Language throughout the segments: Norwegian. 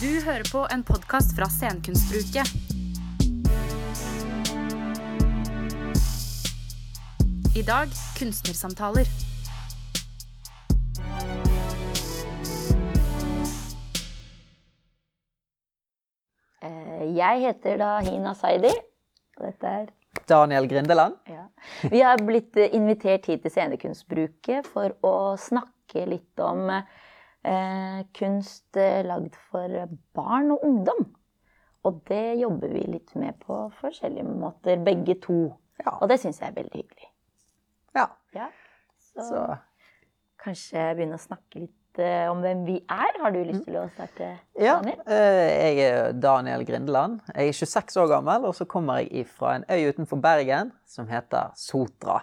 Du hører på en podkast fra Scenekunstuke. I dag kunstnersamtaler. Eh, Jeg heter da Hina Saidi. Dette er Daniel Grindeland. ja. Vi har blitt invitert hit til Scenekunstbruket for å snakke litt om eh, kunst eh, lagd for barn og ungdom. Og det jobber vi litt med på forskjellige måter, begge to. Ja. Og det syns jeg er veldig hyggelig. Ja. Ja. Så, Så kanskje begynne å snakke litt eh, om hvem vi er. Har du lyst til å starte, Daniel? Ja. jeg er Daniel Grindeland. Jeg er 26 år gammel, og så kommer jeg fra en øy utenfor Bergen som heter Sotra.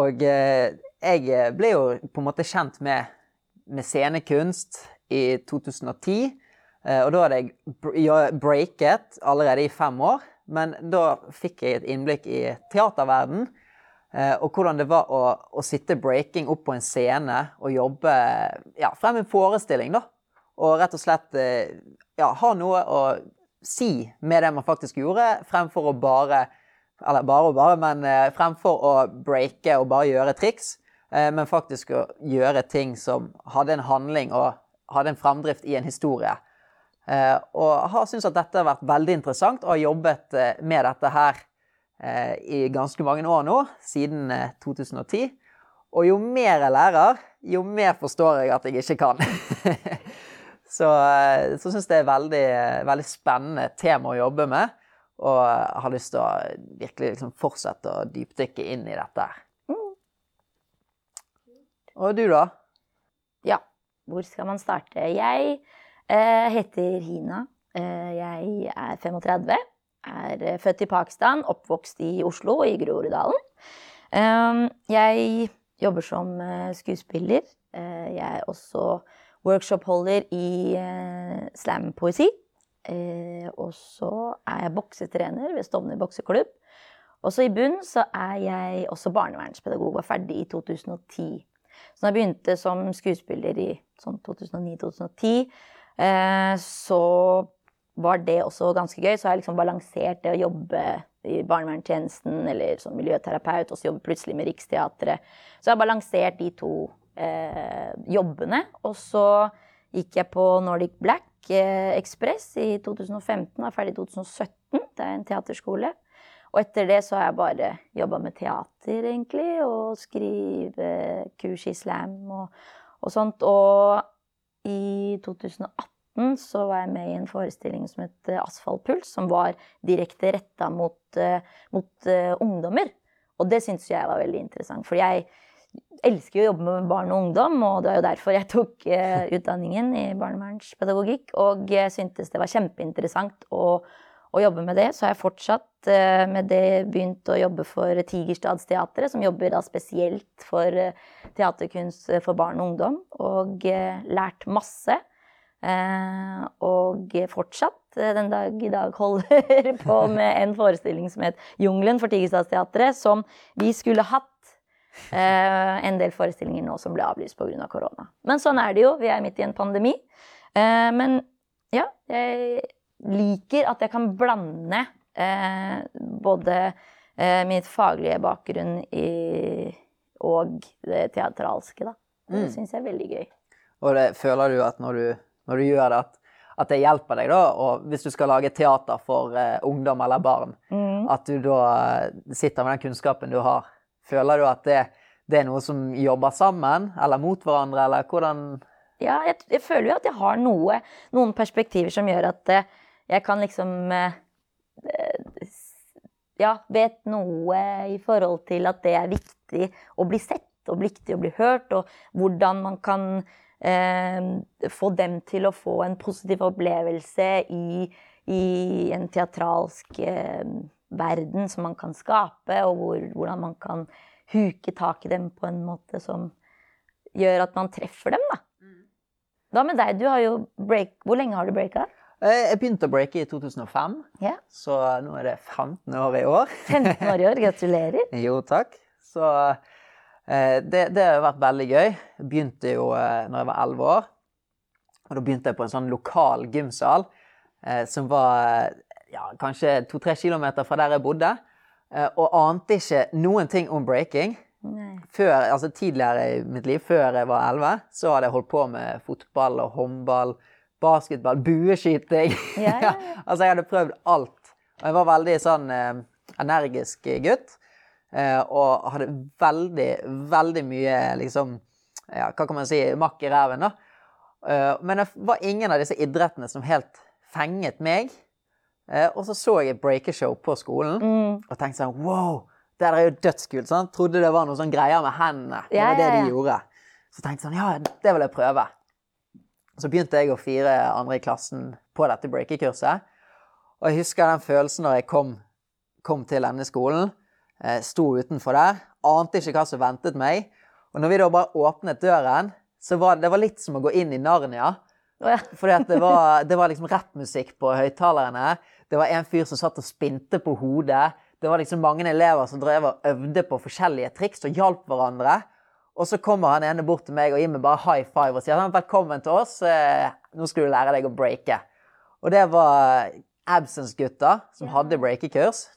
Og eh, jeg ble jo på en måte kjent med, med scenekunst i 2010. eh, Og da hadde jeg br- breaket allerede i fem år. Men da fikk jeg et innblikk i teaterverden. Eh, og hvordan det var å, å sitte breaking opp på en scene og jobbe ja, frem en forestilling. da. Og rett og slett eh, ja, ha noe å si med det man faktisk gjorde, fremfor å bare Eller bare og bare, men fremfor å breake og bare gjøre triks. Eh, men faktisk å gjøre ting som hadde en handling og hadde en framdrift i en historie. Eh, og har syntes at dette har vært veldig interessant, og har jobbet eh, med dette her i ganske mange år nå, siden eh, 2010. Og jo mer jeg lærer, jo mer forstår jeg at jeg ikke kan. så så syns jeg det er veldig, veldig spennende tema å jobbe med, og har lyst til å virkelig liksom fortsette å dypdykke inn i dette her. Og du, da? Ja, hvor skal man starte? Jeg eh, heter Hina. Eh, jeg er 35. Er eh, født i Pakistan, oppvokst i Oslo, og i Groruddalen. Eh, jeg jobber som eh, skuespiller. Eh, jeg er også workshopholder i slampoesi. Og så er jeg boksetrener ved Stovner bokseklubb. Også i bunn så er jeg også barnevernspedagog, var ferdig i 2010. Så da jeg begynte som skuespiller i sånn 2009-2010, eh, så var det også ganske gøy. Så har jeg liksom balansert det å jobbe i barnevernstjenesten eller som miljøterapeut, og så jobbe plutselig med Riksteatret. Så jeg har balansert de to eh, jobbene. Og så gikk jeg på Nordic Black eh, Express i 2015, var ferdig i 2017. Det er en teaterskole. Og etter det så har jeg bare jobba med teater, egentlig, og skrive kurs i slam og, og sånt. Og i 2018 så var jeg med i en forestilling som het Asfaltpuls, som var direkte retta mot, eh, mot uh, ungdommer. Og det syntes jeg var veldig interessant, for jeg elsker jo å jobbe med barn og ungdom, og det var jo derfor jeg tok uh, utdanningen i barnevernspedagogikk. Og jeg syntes det var kjempeinteressant å, å jobbe med det, så har jeg fortsatt eh, med det begynt å jobbe for Tigerstadsteatret, som jobber da spesielt for eh, teaterkunst for barn og ungdom, og eh, lært masse. Og fortsatt den dag i dag holder på med en forestilling som het Jungelen for Tigerstadsteatret, som vi skulle hatt en del forestillinger nå som ble avlyst pga. Av korona. Men sånn er det jo, vi er midt i en pandemi. Men ja, jeg liker at jeg kan blande eh, både eh, mitt faglige bakgrunn i, og det teatralske, da. Det Mm. syns jeg er veldig gøy. Og det, føler du at når du, når du gjør det, at, at det hjelper deg, da? Og hvis du skal lage teater for eh, ungdom eller barn, Mm. at du da eh, sitter med den kunnskapen du har. Føler du at det, det er noe som jobber sammen, eller mot hverandre, eller hvordan Ja, jeg, jeg føler jo at jeg har noe, noen perspektiver som gjør at eh, jeg kan liksom eh, eh, Ja, vet noe i forhold til at det er viktig å bli sett og viktig å bli hørt, og hvordan man kan eh, få dem til å få en positiv opplevelse i, i en teatralsk eh, verden som man kan skape, og hvor, hvordan man kan huke tak i dem på en måte som gjør at man treffer dem, da. Hva med deg? Du har jo break... Hvor lenge har du breaka? Eh, Jeg begynte å breake i 2005, Ja. så nå er det 15 år i år. 15 år i år. Gratulerer. Jo, takk. Så eh, det, det har vært veldig gøy. Jeg begynte jo eh, når jeg var 11 år. Og da begynte jeg på en sånn lokal gymsal som var ja, kanskje to-tre kilometer fra der jeg bodde. Og ante ikke noen ting om breaking. Før, altså Tidligere i mitt liv, før jeg var 11, så hadde jeg holdt på med fotball og håndball, basketball, bueskyting. Ja, ja, altså, jeg hadde prøvd alt. Og jeg var veldig sånn eh, energisk gutt. Eh, og hadde veldig, veldig mye liksom ja, Hva kan man si makk i ræven, da. Eh, men det var ingen av disse idrettene som helt fenget meg. Eh, og så så jeg et breakershow på skolen Mm. og tenkte sånn Wow! Det der er jo dødskult. Sånn. Trodde det var noen sånn greier med hendene. Det var det de gjorde. Så tenkte jeg sånn Ja, det vil jeg prøve. Så begynte jeg å fire andre i klassen på dette breakerkurset. Og jeg husker den følelsen når jeg kom, kom til denne skolen. Eh, sto utenfor der. Ante ikke hva som ventet meg. Og når vi da bare åpnet døren, så var det, det var litt som å gå inn i Narnia. Fordi at det var, det var liksom rappmusikk på høyttalerne. Det var en fyr som satt og spinte på hodet. Det var liksom mange elever som drev og øvde på forskjellige triks og hjalp hverandre. Og så kommer han ene bort til meg og gir meg bare high five og sier sånn, 'Velkommen til oss. Eh, nå skal du lære deg å breake'. Og det var Absence-gutta som hadde breakekurs.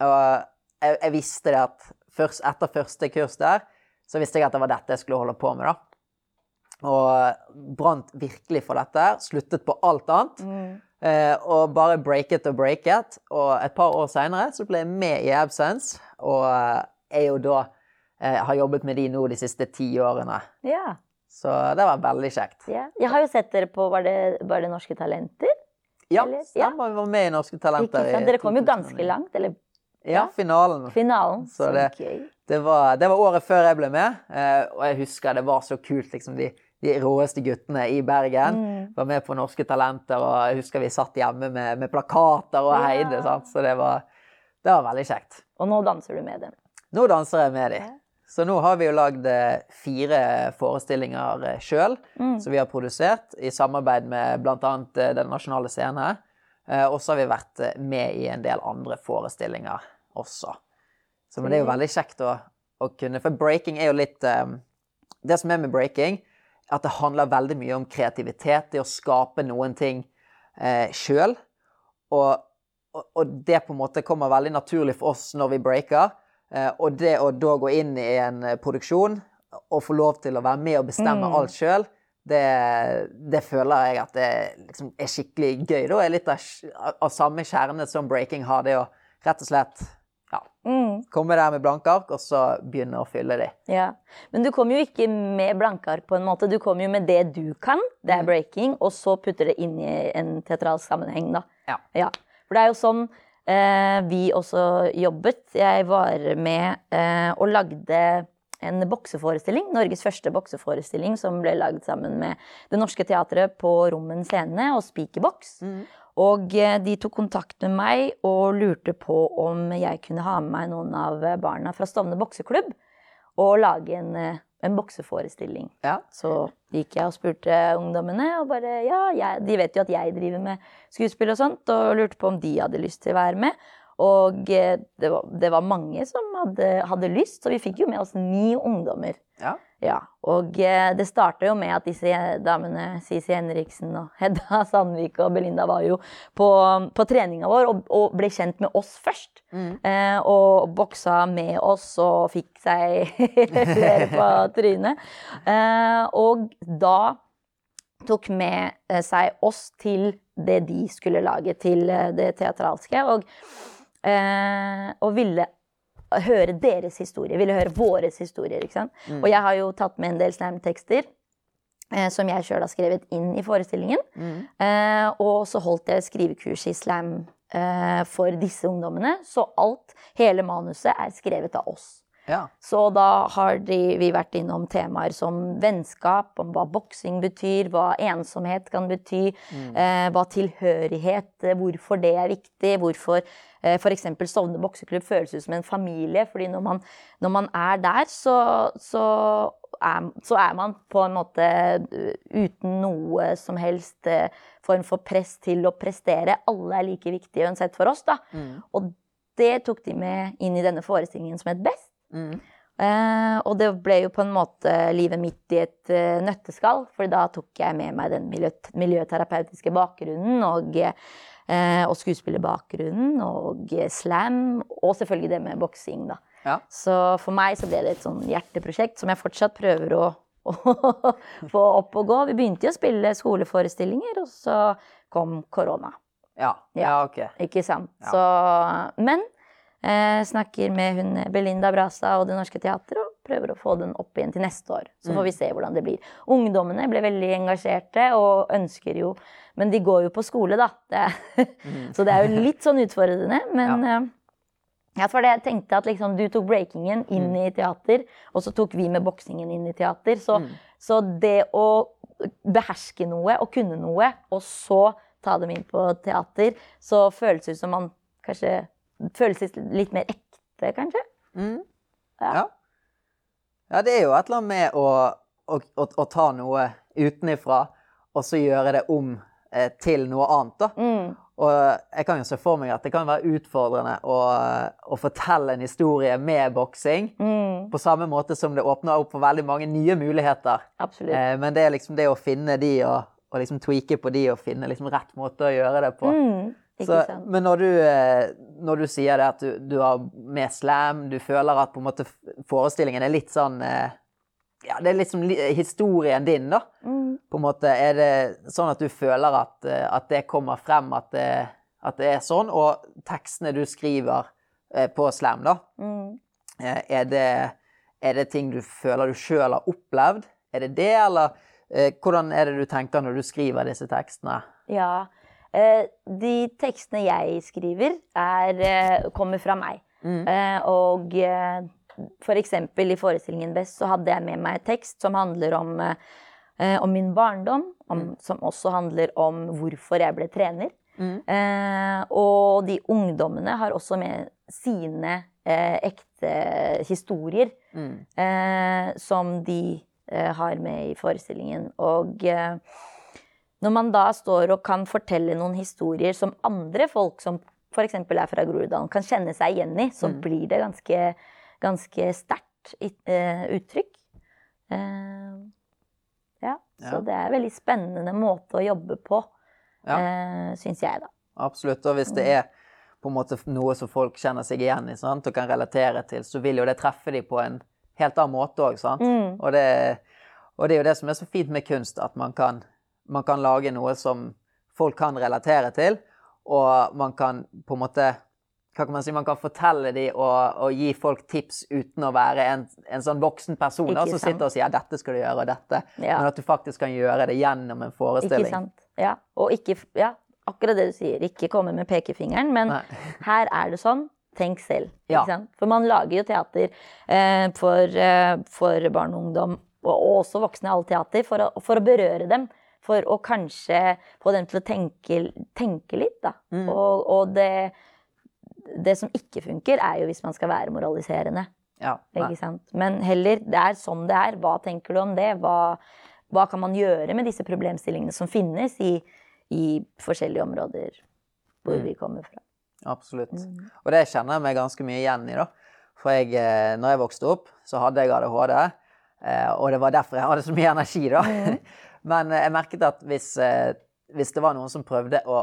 Og jeg, jeg visste det at først, etter første kurs der, så visste jeg at det var dette jeg skulle holde på med, da. Og brant virkelig for dette. Sluttet på alt annet. Eh, og bare breaket og breaket. Og et par år seinere så ble jeg med i Absence, og er jo da eh, har jobbet med de nå de siste ti årene. ja. Så det var veldig kjekt. ja. Jeg har jo sett dere på Var det, var det Norske Talenter? Ja, Eller- stemmer. Vi var med i Norske Talenter. Dere kom jo ganske langt. Eller Ja, finalen. finalen. Så det- Det var, det var året før jeg ble med, eh, og jeg husker det var så kult. liksom De, de råeste guttene i Bergen Mm. var med på Norske Talenter, og jeg husker vi satt hjemme med, med plakater og Ja. heide. sant? Så det var, det var veldig kjekt. Og nå danser du med dem. Nå danser jeg med Ja. Så nå har vi jo lagd eh, fire forestillinger sjøl, Mm. som vi har produsert i samarbeid med bl.a. Den nasjonale scene. her. Og så har vi vært eh, med i en del andre forestillinger også. Så men det er jo veldig kjekt å, å kunne For breaking er jo litt um, Det som er med breaking, at det handler veldig mye om kreativitet. Det å skape noen ting eh, sjøl. Og, og, og det på en måte kommer veldig naturlig for oss når vi breaker. Eh, og det å da gå inn i en eh, produksjon og få lov til å være med og bestemme Mm. alt sjøl, det, det føler jeg at det liksom er skikkelig gøy. Da er litt av, av samme kjerne som breaking har, det å rett og slett ja, Mm. komme der med blanke ark, og så begynne å fylle de. Ja. Men du kom jo ikke med på en måte. Du kom jo med det du kan, det er Mm. breaking, og så putter det inn i en teatralsk sammenheng, da. Ja. For det er jo sånn vi også jobbet. Jeg var med eh, og lagde en bokseforestilling, Norges første bokseforestilling, som ble lagd sammen med Det Norske Teatret på Rommen scene og Spikerboks. Og eh, de tok kontakt med meg og lurte på om jeg kunne ha med meg noen av barna fra Stovner bokseklubb og lage en, eh, en bokseforestilling. Ja. Så gikk jeg og spurte ungdommene, og bare ja, jeg, de vet jo at jeg driver med skuespill og sånt, og lurte på om de hadde lyst til å være med. Og eh, det var, det var mange som hadde, hadde lyst, så vi fikk jo med oss ni ungdommer. Ja. Ja, og eh, det starta jo med at disse damene, Sisi Henriksen og Hedda Sandvik og Belinda, var jo på, på treninga vår og, og ble kjent med oss først. Eh, og boksa med oss og fikk seg flere på trynet. Eh, og da tok med eh, seg oss til det de skulle lage, til det teatralske. Og, eh, og ville høre deres historie, ville høre våres historier. ikke sant? Og jeg har jo tatt med en del slamtekster. Eh, som jeg sjøl har skrevet inn i forestillingen. Eh, og så holdt jeg skrivekurs i slam eh, for disse ungdommene. Så alt, hele manuset, er skrevet av oss. Ja. Så da har de, vi vært innom temaer som vennskap, om hva boksing betyr, hva ensomhet kan bety, eh, hva tilhørighet, eh, hvorfor det er viktig, hvorfor eh, f.eks. Stovner bokseklubb føles ut som en familie. fordi når man, når man er der, så, så, er, så er man på en måte eh, uten noe som helst eh, form for press til å prestere. Alle er like viktige uansett for oss, da. Og det tok de med inn i denne forestillingen som het Best. Mm. Eh, og det ble jo på en måte livet mitt i et uh, nøtteskall, for da tok jeg med meg den miljø miljøterapeutiske bakgrunnen og, uh, og skuespillerbakgrunnen og slam, og selvfølgelig det med boksing, da. Ja. Så for meg så ble det et sånn hjerteprosjekt som jeg fortsatt prøver å, å få opp og gå. Vi begynte jo å spille skoleforestillinger, og så kom korona. Ja. Ja. ja, ok. Ikke sant? Ja. Så, men eh, snakker med hun Belinda Brasa og Det Norske Teatret og prøver å få den opp igjen til neste år. Så Mm. får vi se hvordan det blir. Ungdommene ble veldig engasjerte og ønsker jo Men de går jo på skole, da. Det Mm. så det er jo litt sånn utfordrende. Men ja. ja, for det jeg tenkte at liksom, du tok breakingen inn Mm. i teater, og så tok vi med boksingen inn i teater. Så, Mm. så det å beherske noe og kunne noe, og så ta dem inn på teater, så føles det ut som man kanskje Føles litt mer ekte, kanskje. Mm. Ja. Ja. ja, det er jo et eller annet med å, å, å, å ta noe utenifra, og så gjøre det om eh, til noe annet, da. Mm. Og jeg kan jo se for meg at det kan være utfordrende å, å fortelle en historie med boksing. Mm. På samme måte som det åpner opp for veldig mange nye muligheter. Eh, men det er liksom det å finne de og, og liksom tweake på de og finne liksom rett måte å gjøre det på. Mm. Så, men når du, eh, når du sier det at du, du har med slam, du føler at på en måte forestillingen er litt sånn eh, Ja, det er liksom li- historien din, da. Mm. På en måte, Er det sånn at du føler at, eh, at det kommer frem, at det, at det er sånn? Og tekstene du skriver på slam, da, Mm. er det, er det ting du føler du sjøl har opplevd? Er det det, eller hvordan er det du tenker når du skriver disse tekstene? Ja. Eh, de tekstene jeg skriver, er, eh, kommer fra meg. Mm. Eh, og for eksempel i forestillingen Best så hadde jeg med meg tekst som handler om, eh, om min barndom, om, som også handler om hvorfor jeg ble trener. Mm. Eh, og de ungdommene har også med sine eh, ekte historier Mm. eh, som de har med i forestillingen. Og når man da står og kan fortelle noen historier som andre folk som f.eks. er fra Groruddalen, kan kjenne seg igjen i, så Mm. blir det ganske, ganske sterkt eh, uttrykk. Uh, ja, så det er en veldig spennende måte å jobbe på, Ja. Uh, syns jeg, da. Absolutt. Og hvis det er på en måte noe som folk kjenner seg igjen i sant? og kan relatere til, så vil jo det treffe dem på en helt annen måte òg. Mm. Og, det, og det er jo det som er så fint med kunst, at man kan, man kan lage noe som folk kan relatere til, og man kan på en måte hva kan man si, man kan fortelle dem og, og gi folk tips uten å være en, en sånn voksen person da, som sitter og sier 'dette skal du gjøre', og dette. Ja. Men at du faktisk kan gjøre det gjennom en forestilling. Ikke sant? Ja. Og ikke Ja, akkurat det du sier. Ikke komme med pekefingeren, men Nei. her er det sånn. Tenk selv. Ja. For man lager jo teater eh, for, eh, for barn og ungdom, og, og også voksne, all teater, for å, for å berøre dem. For å kanskje få dem til å tenke, tenke litt, da. Mm. Og, og det, det som ikke funker, er jo hvis man skal være moraliserende. Ja. Ikke sant? Men heller, det er sånn det er. Hva tenker du om det? Hva, hva kan man gjøre med disse problemstillingene som finnes i, i forskjellige områder hvor Mm. vi kommer fra? Absolutt. Mm. Og det kjenner jeg meg ganske mye igjen i, da. For jeg, eh, når jeg vokste opp, så hadde jeg ADHD. eh, Og det var derfor jeg hadde så mye energi, da. Mm. Men jeg merket at hvis, eh, hvis det var noen som prøvde å,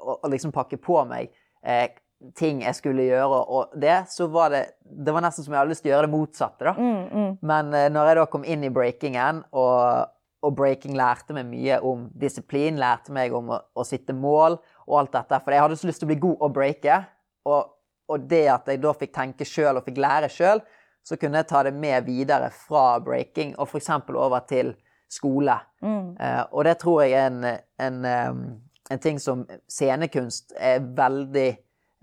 å, å liksom pakke på meg eh, ting jeg skulle gjøre, og det, så var det Det var nesten som jeg hadde lyst til å gjøre det motsatte, da. Mm, mm. Men eh, når jeg da kom inn i breakingen, og, og breaking lærte meg mye om disiplin, lærte meg om å, å sitte mål og alt dette, for jeg hadde så lyst til å bli god å breake, og, og det at jeg da fikk tenke sjøl og fikk lære sjøl, så kunne jeg ta det med videre fra breaking og f.eks. over til skole. Mm. Eh, og det tror jeg er en, en, en ting som scenekunst er veldig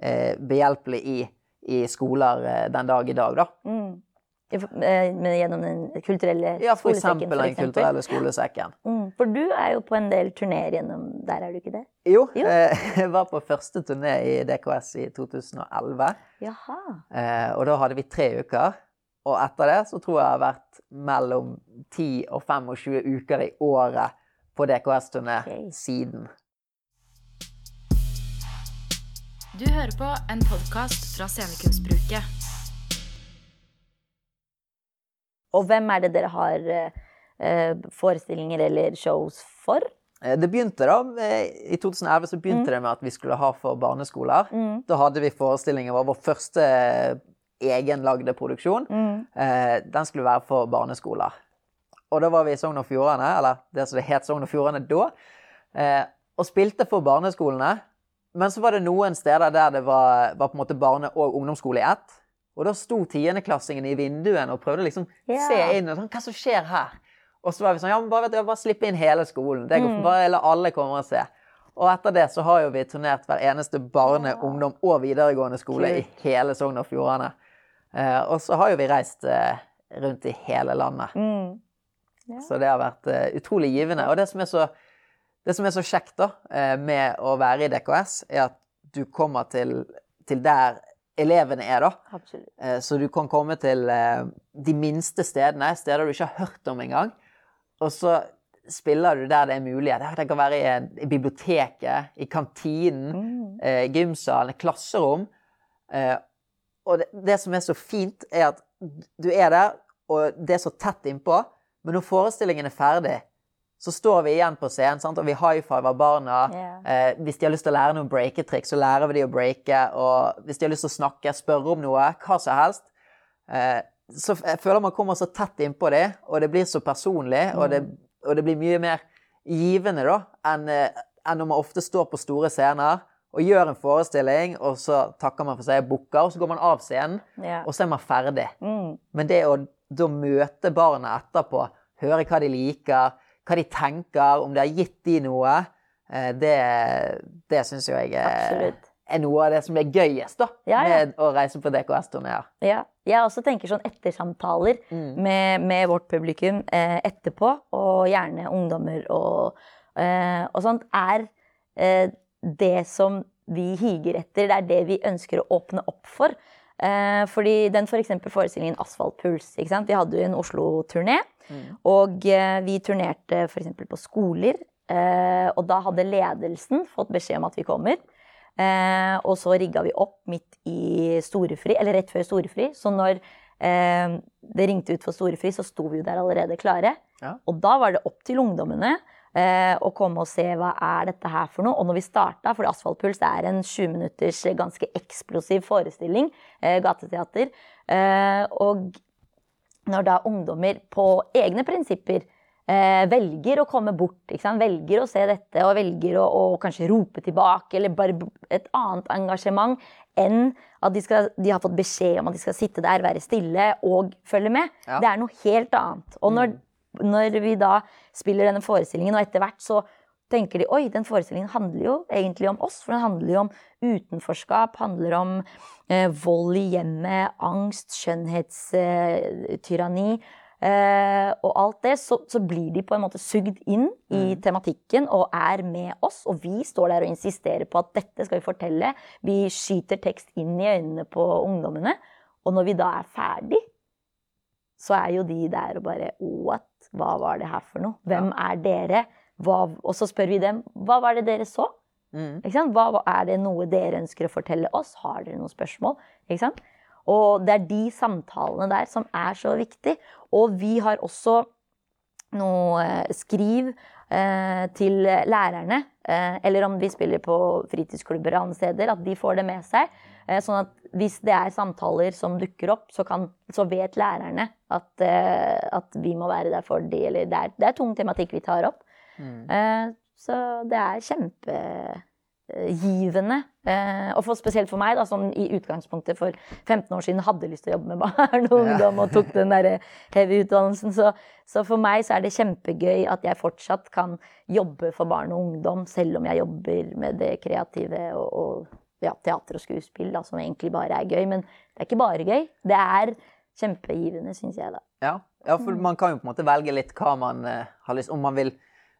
eh, behjelpelig i, i skoler eh, den dag i dag, da. Mm. Men gjennom den kulturelle skolesekken? Ja, for skolesekken, eksempel den kulturelle skolesekken. Mm. For du er jo på en del turneer gjennom Der er du ikke det? Jo, Jo. eh, jeg var på første turné i DKS i 2011. Jaha. Eh, og da hadde vi tre uker. Og etter det så tror jeg jeg har vært mellom 10 og 25 uker i året på DKS-turné okay. siden. Du hører på en podkast fra Scenekunstbruket. Og hvem er det dere har eh, forestillinger eller shows for? Eh, Det begynte da, I 2011 så begynte det med at vi skulle ha for barneskoler. Da hadde vi forestillinger. vår, vår første egenlagde produksjon. Eh, den skulle være for barneskoler. Og da var vi i Sogn og Fjordane, eller det som det het Sogn og Fjordane da, eh, og spilte for barneskolene. Men så var det noen steder der det var, var på en måte barne- og ungdomsskole i ett. Og da sto tiendeklassingene i vinduene og prøvde liksom yeah. se inn. og sånn, Hva som skjer her? Og så var vi sånn Ja, men bare, vet du, bare slippe inn hele skolen. Det går, Bare la alle komme og se. Og etter det så har jo vi turnert hver eneste barne-, ungdom- og videregående skole i hele Sogn og Fjordane. Eh, og så har jo vi reist eh, rundt i hele landet. Mm. Ja. Så det har vært eh, utrolig givende. Og det som så, det som er så kjekt da, eh, med å være i DKS, er at du kommer til, til der elevene er, da. Absolutt. Eh, Så du kan komme til de minste stedene, steder du ikke har hørt om engang. Og så spiller du der det er mulighet. Det kan være i, biblioteket, i kantinen, eh, gymsalen, klasserom. Og det, det som er så fint, er at du er der, og det er så tett innpå. Men når forestillingen er ferdig, så står vi igjen på scenen, sant? og vi high-fiver barna. Yeah. Eh, hvis de har lyst til å lære noen breaketriks, så lærer vi de å breake. Og hvis de har lyst til å snakke, spørre om noe, hva som helst. Eh, så jeg føler man kommer så tett innpå det, og det blir så personlig. Og, det, og det blir mye mer givende da, enn eh, enn når man ofte står på store scener og gjør en forestilling, og så takker man for seg og booker, og så går man av scenen, Ja. og så er man ferdig. Mm. Men det å da møte barna etterpå, høre hva de liker, hva de tenker, om det har gitt de noe, eh, det, det syns jo jeg Absolutt. er noe av det som er gøyest da, Ja, ja. med å reise på DKS-turneer. Ja. Jeg også tenker sånn ettersamtaler med, med vårt publikum eh, etterpå, og gjerne ungdommer og, eh, og sånt, er eh, det som vi higer etter. Det er det vi ønsker å åpne opp for. Eh, fordi den for forestillingen Asfaltpuls, vi hadde jo en Oslo-turné. Og eh, vi turnerte f.eks. på skoler. Eh, og da hadde ledelsen fått beskjed om at vi kommer. Eh, og så rigga vi opp midt i storefri, eller rett før storefri. Så når eh, det ringte ut for storefri, så sto vi jo der allerede klare. Ja. Og da var det opp til ungdommene eh, å komme og se hva er dette her for noe. Og når vi starta, for Asfaltpuls er en 20 minutters ganske eksplosiv forestilling, eh, gateteater, eh, og når da ungdommer på egne prinsipper eh, velger å komme bort, velger å se dette og velger å, å kanskje rope tilbake, eller bare et annet engasjement enn at de, skal, de har fått beskjed om at de skal sitte der, være stille og følge med. Ja. Det er noe helt annet. Og når, når vi da spiller denne forestillingen, og etter hvert så tenker de oi, den forestillingen handler jo egentlig om oss. For den handler jo om utenforskap, handler om eh, vold i hjemmet, angst, skjønnhetstyranni. Eh, og alt det, så, så blir de på en måte sugd inn i tematikken og er med oss. Og vi står der og insisterer på at dette skal vi fortelle. Vi skyter tekst inn i øynene på ungdommene. Og når vi da er ferdig, så er jo de der og bare What? Hva var det her for noe? Hvem er dere? Hva, og så spør vi dem hva var det dere så? Mm. Hva, er det noe dere ønsker å fortelle oss? Har dere noen spørsmål? Og det er de samtalene der som er så viktig. Og vi har også noe eh, skriv eh, til lærerne, eh, eller om vi spiller på fritidsklubber og andre steder, at de får det med seg. Eh, sånn at hvis det er samtaler som dukker opp, så, kan, så vet lærerne at, uh, at vi må være der for de, eller det er, det er tung tematikk vi tar opp. Eh, så det er kjempegivende. Uh, og for, spesielt for meg, da, som i utgangspunktet for 15 år siden hadde lyst til å jobbe med barn og ungdom og tok den der heavy utdannelsen. Så, så for meg så er det kjempegøy at jeg fortsatt kan jobbe for barn og ungdom, selv om jeg jobber med det kreative og, og ja, teater og skuespill, da, som egentlig bare er gøy. Men det er ikke bare gøy. Det er kjempegivende, syns jeg, da. Ja. ja, for man kan jo på en måte velge litt hva man uh, har lyst Om man vil,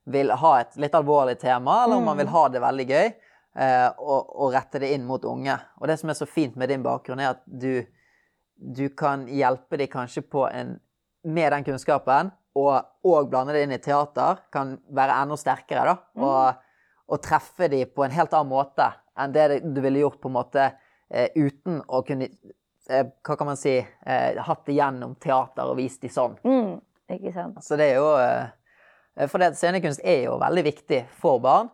vil ha et litt alvorlig tema, eller om man vil ha det veldig gøy. uh, og, og rette det inn mot unge. Og det som er så fint med din bakgrunn, er at du, du kan hjelpe dem kanskje på en Med den kunnskapen, og, og blande det inn i teater, kan være enda sterkere, da. Og, og treffe dem på en helt annen måte enn det du ville gjort på en måte eh, uten å kunne eh, hva kan man si, eh, hatt det gjennom teater og vist de sånn. Mm, ikke sant. Så det er jo For det, scenekunst er jo veldig viktig for barn.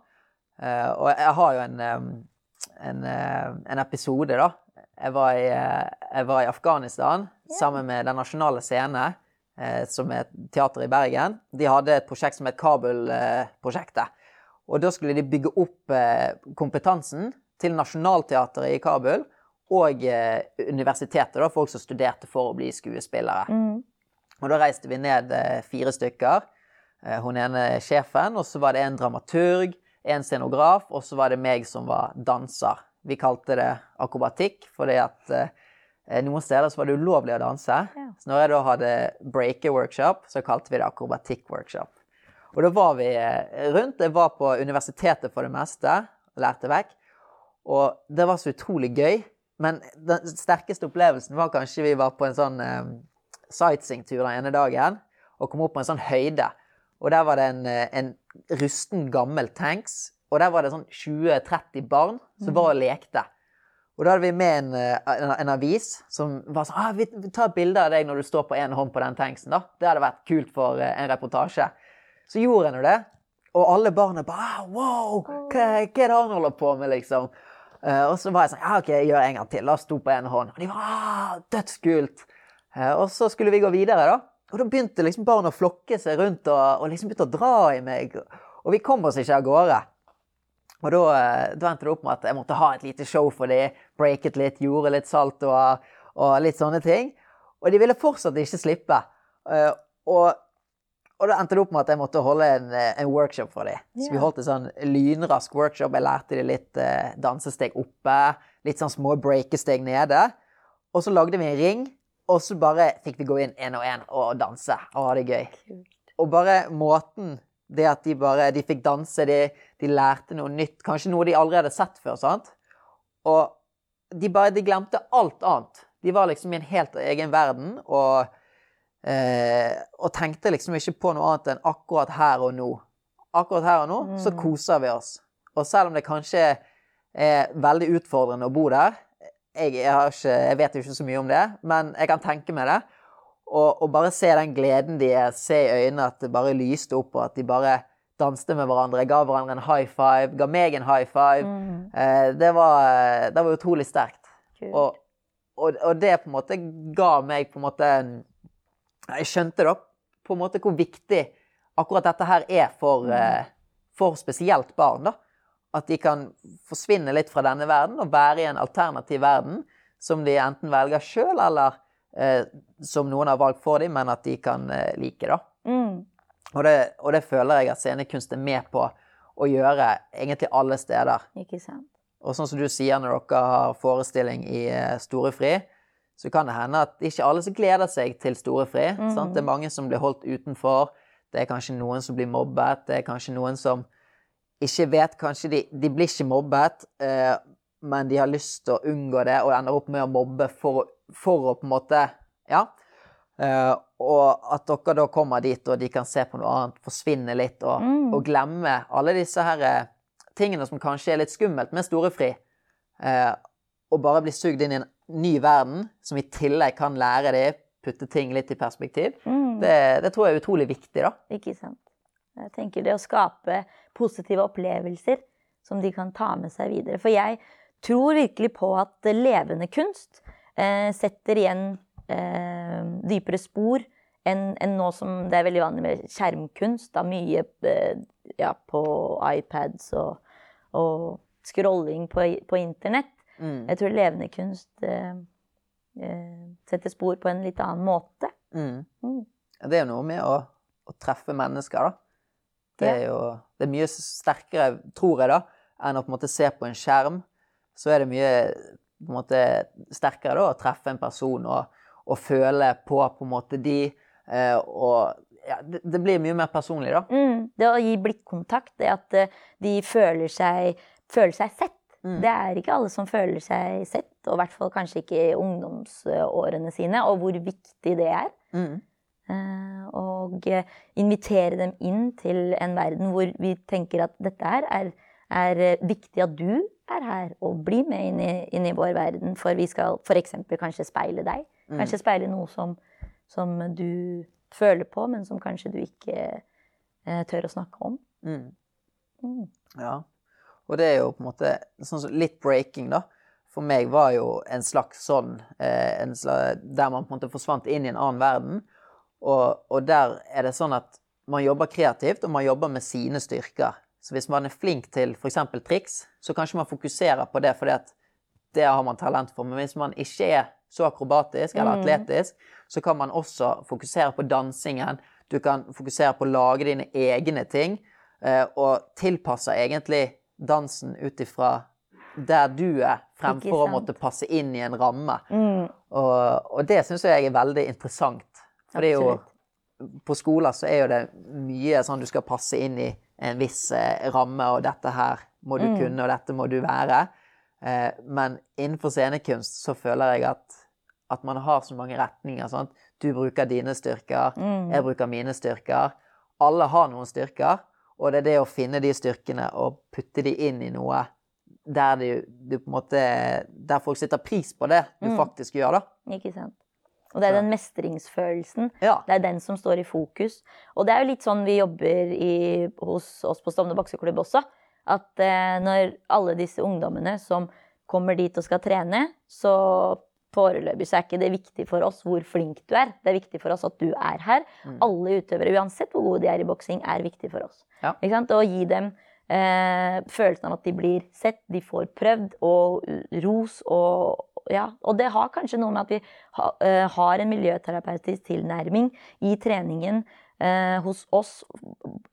Eh, og jeg har jo en, en, en episode, da. Jeg var i, jeg var i Afghanistan sammen med Den nasjonale scene, som er teater i Bergen. De hadde et prosjekt som het Kabul-prosjektet. Og da skulle de bygge opp eh, kompetansen til Nationaltheatret i Kabul og eh, universitetet, da, folk som studerte for å bli skuespillere. Mm. Og da reiste vi ned eh, fire stykker. Hun ene sjefen, og så var det en dramaturg, en scenograf, og så var det meg som var danser. Vi kalte det akrobatikk, fordi at noen steder så var det ulovlig å danse. Ja. Så når jeg da hadde breaker-workshop, så kalte vi det akrobatikk-workshop. Og da var vi eh, rundt. Jeg var på universitetet for det meste, lærte vekk. Og det var så utrolig gøy. Men den sterkeste opplevelsen var kanskje vi var på en sånn eh, sightseeingtur den ene dagen og kom opp på en sånn høyde. Og der var det en, eh, en rusten, gammel tanks. Og der var det sånn 20-30 barn som var og lekte. Og da hadde vi med en, eh, en, en avis som var sånn ah, vi, vi tar bilde av deg når du står på én hånd på den tanksen. da. Det hadde vært kult for en reportasje. Så gjorde jeg nå det. Og alle barna bare ah, Wow! Hva, hva er det han holder på med, liksom? Uh, og så var jeg sånn Ja, OK, jeg gjør en gang til. La oss sto på én hånd. Og de var ah, dødskult. Uh, og så skulle vi gå videre, da. Og da begynte liksom barna å flokke seg rundt og, og liksom begynte å dra i meg. Og vi kom oss ikke av gårde. Og da, eh, da endte det opp med at jeg måtte ha et lite show for dem. Breaket litt, gjorde litt saltoer og, og litt sånne ting. Og de ville fortsatt ikke slippe. Uh, og, og da endte det opp med at jeg måtte holde en, eh, en workshop for dem. Så vi holdt en sånn lynrask workshop. Jeg lærte dem litt eh, dansesteg oppe, litt sånn små breakesteg nede. Og så lagde vi en ring, og så bare fikk vi gå inn én og én og danse og ha det gøy. Og bare måten det at de bare de fikk danse, de, de lærte noe nytt, kanskje noe de aldri hadde sett før. sant? Og de bare de glemte alt annet. De var liksom i en helt egen verden og, eh, og tenkte liksom ikke på noe annet enn akkurat her og nå. Akkurat her og nå så Mm. koser vi oss. Og selv om det kanskje er veldig utfordrende å bo der jeg, jeg, har ikke, jeg vet jo ikke så mye om det, men jeg kan tenke meg det. Og, og bare se den gleden de er, se i øynene at det bare lyste opp, og at de bare danste med hverandre, ga hverandre en high five, ga meg en high five. Mm. Eh, det, var, det var utrolig sterkt. Og, og, og det på en måte ga meg på en måte en Jeg skjønte da på en måte hvor viktig akkurat dette her er for, eh, for spesielt barn. da. At de kan forsvinne litt fra denne verden og være i en alternativ verden som de enten velger sjøl, eller eh, som noen har valgt for dem, men at de kan eh, like. da. Mm. Og det, og det føler jeg at scenekunst er med på å gjøre egentlig alle steder. Ikke sant. Og sånn som du sier når dere har forestilling i eh, Storefri, så kan det hende at ikke alle som gleder seg til Storefri. sant? Det er mange som blir holdt utenfor. Det er kanskje noen som blir mobbet. Det er kanskje noen som ikke vet Kanskje de, de blir ikke mobbet, eh, men de har lyst til å unngå det og ender opp med å mobbe for, for å på en måte Ja. Eh, og at dere da kommer dit, og de kan se på noe annet, forsvinne litt og, Mm. og glemme alle disse her eh, tingene som kanskje er litt skummelt med storefri. Eh, og bare bli sugd inn i en ny verden, som i tillegg kan lære dem putte ting litt i perspektiv. Mm. Det, det tror jeg er utrolig viktig, da. Ikke sant. Jeg tenker det å skape positive opplevelser som de kan ta med seg videre. For jeg tror virkelig på at levende kunst eh, setter igjen eh, dypere spor enn enn nå som det er veldig vanlig med skjermkunst. Da mye eh, ja, på iPads og, og scrolling på, på internett. Mm. Jeg tror levende kunst eh, eh, setter spor på en litt annen måte. Mm. Mm. Det er jo noe med å, å treffe mennesker, da. Det er jo det er mye sterkere, tror jeg, da, enn å på en måte se på en skjerm. Så er det mye på en måte sterkere da, å treffe en person og, og føle på på en måte de. Eh, og ja, det, det blir mye mer personlig, da. Mm, det å gi blikkontakt, det at eh, de føler seg, føler seg sett. Mm. Det er ikke alle som føler seg sett, og i hvert fall kanskje ikke i ungdomsårene sine, og hvor viktig det er. Mm. Uh, og eh, invitere dem inn til en verden hvor vi tenker at dette her er, er eh, viktig at du er her, og blir med inn i, inn i vår verden. For vi skal f.eks. kanskje speile deg. Mm. Kanskje speile noe som, som du føler på, men som kanskje du ikke uh, tør å snakke om. Mm. Mm. Ja. Og det er jo på en måte sånn litt breaking, da. For meg var jo en slags sånn eh, en slags, Der man på en måte forsvant inn i en annen verden. Og, og der er det sånn at man jobber kreativt, og man jobber med sine styrker. Så hvis man er flink til f.eks. triks, så kanskje man fokuserer på det fordi at det har man talent for. Men hvis man ikke er så akrobatisk eller Mm. atletisk, så kan man også fokusere på dansingen. Du kan fokusere på å lage dine egne ting, eh, og tilpasse egentlig dansen ut ifra der du er, fremfor å måtte passe inn i en ramme. Mm. Og, og det syns jeg er veldig interessant. For det er jo På skoler så er jo det mye sånn du skal passe inn i en viss eh, ramme, og dette her må du Mm. kunne, og dette må du være. Eh, men innenfor scenekunst så føler jeg at, at man har så mange retninger. Sant? Du bruker dine styrker, Mm. jeg bruker mine styrker. Alle har noen styrker, og det er det å finne de styrkene og putte de inn i noe der, på en måte, der folk setter pris på det du Mm. faktisk gjør, da. Ikke sant. Og det er den mestringsfølelsen. Ja. Det er den som står i fokus. Og det er jo litt sånn vi jobber i, hos oss på Stovner bokseklubb også. At eh, når alle disse ungdommene som kommer dit og skal trene, så foreløpig så er ikke det viktig for oss hvor flink du er. Det er viktig for oss at du er her. Mm. Alle utøvere, uansett hvor gode de er i boksing, er viktig for oss. Ja. Og gi dem eh, følelsen av at de blir sett, de får prøvd, og ros og ja, og det har kanskje noe med at vi eh, har en miljøterapeutisk tilnærming i treningen eh, hos oss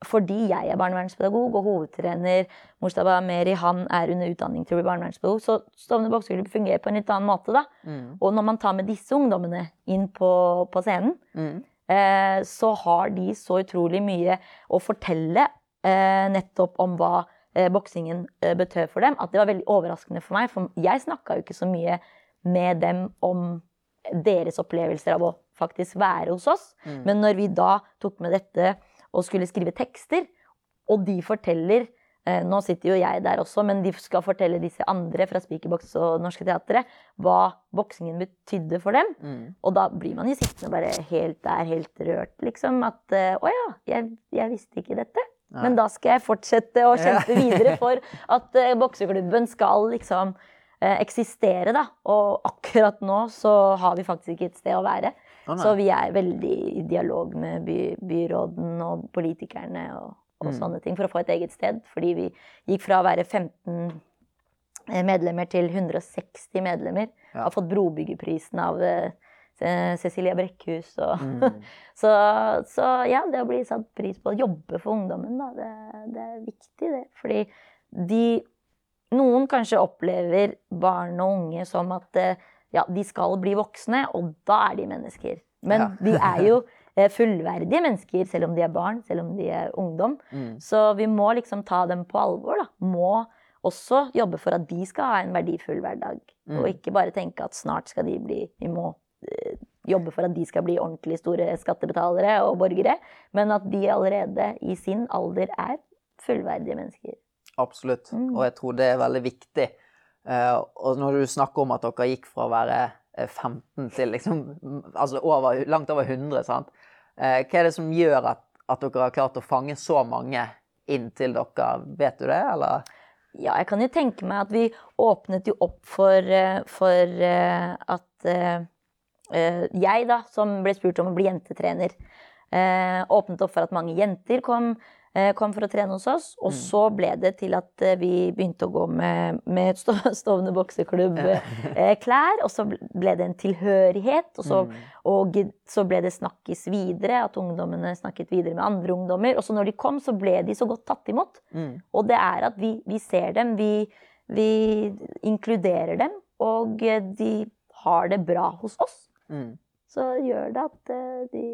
fordi jeg er barnevernspedagog og hovedtrener Mustaba Meri han er under utdanning til å bli barnevernspedagog. Så Stovner bokseklubb fungerer på en litt annen måte. da. Mm. Og når man tar med disse ungdommene inn på, på scenen, Mm. eh, så har de så utrolig mye å fortelle eh, nettopp om hva eh, boksingen eh, betød for dem, at det var veldig overraskende for meg. For jeg snakka jo ikke så mye med dem om deres opplevelser av å faktisk være hos oss. Mm. Men når vi da tok med dette og skulle skrive tekster, og de forteller eh, Nå sitter jo jeg der også, men de skal fortelle disse andre fra Spikerboks og Norske Teatret hva boksingen betydde for dem. Mm. Og da blir man jo sittende bare helt der, helt rørt, liksom. At eh, å ja, jeg, jeg visste ikke dette. Nei. Men da skal jeg fortsette å Ja. kjempe videre for at eh, bokseklubben skal liksom eh, eksistere, da. Og akkurat nå så har vi faktisk ikke et sted å være. Så vi er veldig i dialog med by, byråden og politikerne og, og Mm. sånne ting for å få et eget sted. Fordi vi gikk fra å være 15 medlemmer til 160 medlemmer. Ja. Har fått Brobyggerprisen av eh, Cecilia Brekkhus. Og, Mm. så, så ja, det å bli satt pris på å jobbe for ungdommen, da, det, det er viktig, det. Fordi de Noen kanskje opplever barn og unge som at eh, ja, de skal bli voksne, og da er de mennesker. Men Ja. de er jo eh, fullverdige mennesker, selv om de er barn, selv om de er ungdom. Mm. Så vi må liksom ta dem på alvor, da. Må også jobbe for at de skal ha en verdifull hverdag. Mm. Og ikke bare tenke at snart skal de bli Vi må øh, jobbe for at de skal bli ordentlig store skattebetalere og borgere. Men at de allerede i sin alder er fullverdige mennesker. Absolutt. Mm. Og jeg tror det er veldig viktig. Eh, og når du snakker om at dere gikk fra å være eh, 15 til liksom altså over, langt over 100, sant? Eh, hva er det som gjør at, at dere har klart å fange så mange inn til dere? Vet du det, eller? Ja, jeg kan jo tenke meg at vi åpnet jo opp for, eh, for eh, at eh, eh, jeg, da, som ble spurt om å bli jentetrener, eh, åpnet opp for at mange jenter kom, eh, kom for å trene hos oss. Og så ble det til at eh, vi begynte å gå med, med Sto- Stovner bokseklubb-klær. og så ble det en tilhørighet. Og så, og så ble det snakkes videre, at ungdommene snakket videre med andre ungdommer. Og så når de kom, så ble de så godt tatt imot. Mm. Og det er at vi, vi ser dem, vi, vi inkluderer dem, og eh, de har det bra hos oss. Mm. Så gjør det at eh, de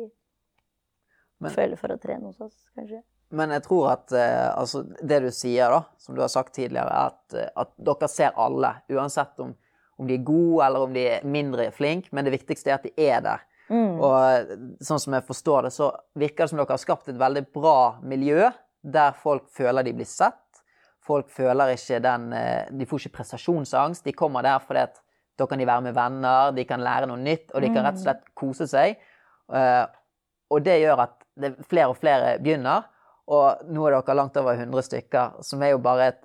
Men- føler for å trene hos oss, kanskje. Men jeg tror at eh, altså, det du sier, da, som du har sagt tidligere, er at, eh, at dere ser alle. Uansett om, om de er gode eller om de er mindre flinke, men det viktigste er at de er der. Mm. Og eh, sånn som jeg forstår det, så virker det som dere har skapt et veldig bra miljø der folk føler de blir sett. folk føler ikke den eh, De får ikke prestasjonsangst. De kommer der fordi at da kan de være med venner, de kan lære noe nytt, og de kan rett og slett kose seg. Og det gjør at det, flere og flere begynner. Og nå er dere langt over 100 stykker, som er jo bare et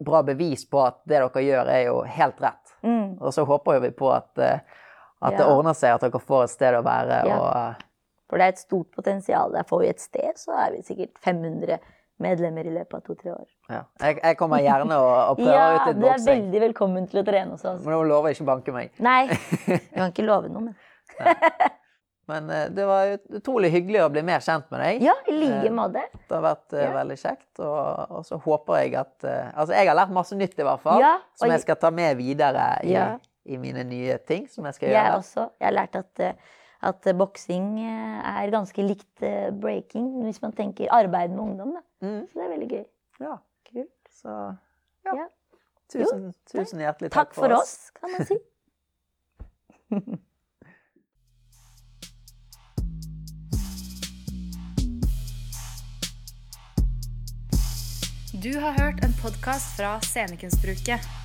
bra bevis på at det dere gjør, er jo helt rett. Mm. Og så håper vi på at, at ja. det ordner seg, at dere får et sted å være. Ja. Og, eh, For det er et stort potensial der. Får vi et sted, så er vi sikkert 500 medlemmer i løpet av to-tre år. ja. jeg, jeg kommer gjerne og, og prøver Ja, ut Ja, du er veldig velkommen til å trene hos oss. Men nå lover ikke å banke meg. Nei, jeg kan ikke love noe, men Men eh, det var utrolig hyggelig å bli mer kjent med deg. Ja, i like Eh, måte. Det har vært eh, Ja. veldig kjekt. Og, og så håper jeg at Altså, jeg har lært masse nytt, i hvert fall. Ja, som jeg skal ta med videre i, Ja. i mine nye ting som jeg skal Jeg gjøre. også. Jeg har lært at, at boksing er ganske likt breaking hvis man tenker arbeid med ungdom. Da. Mm, Så det er veldig gøy. ja. Kult. Så ja. Tusen, tusen hjertelig Takk for oss, kan man si. Du har hørt en podkast fra Scenekunstbruket.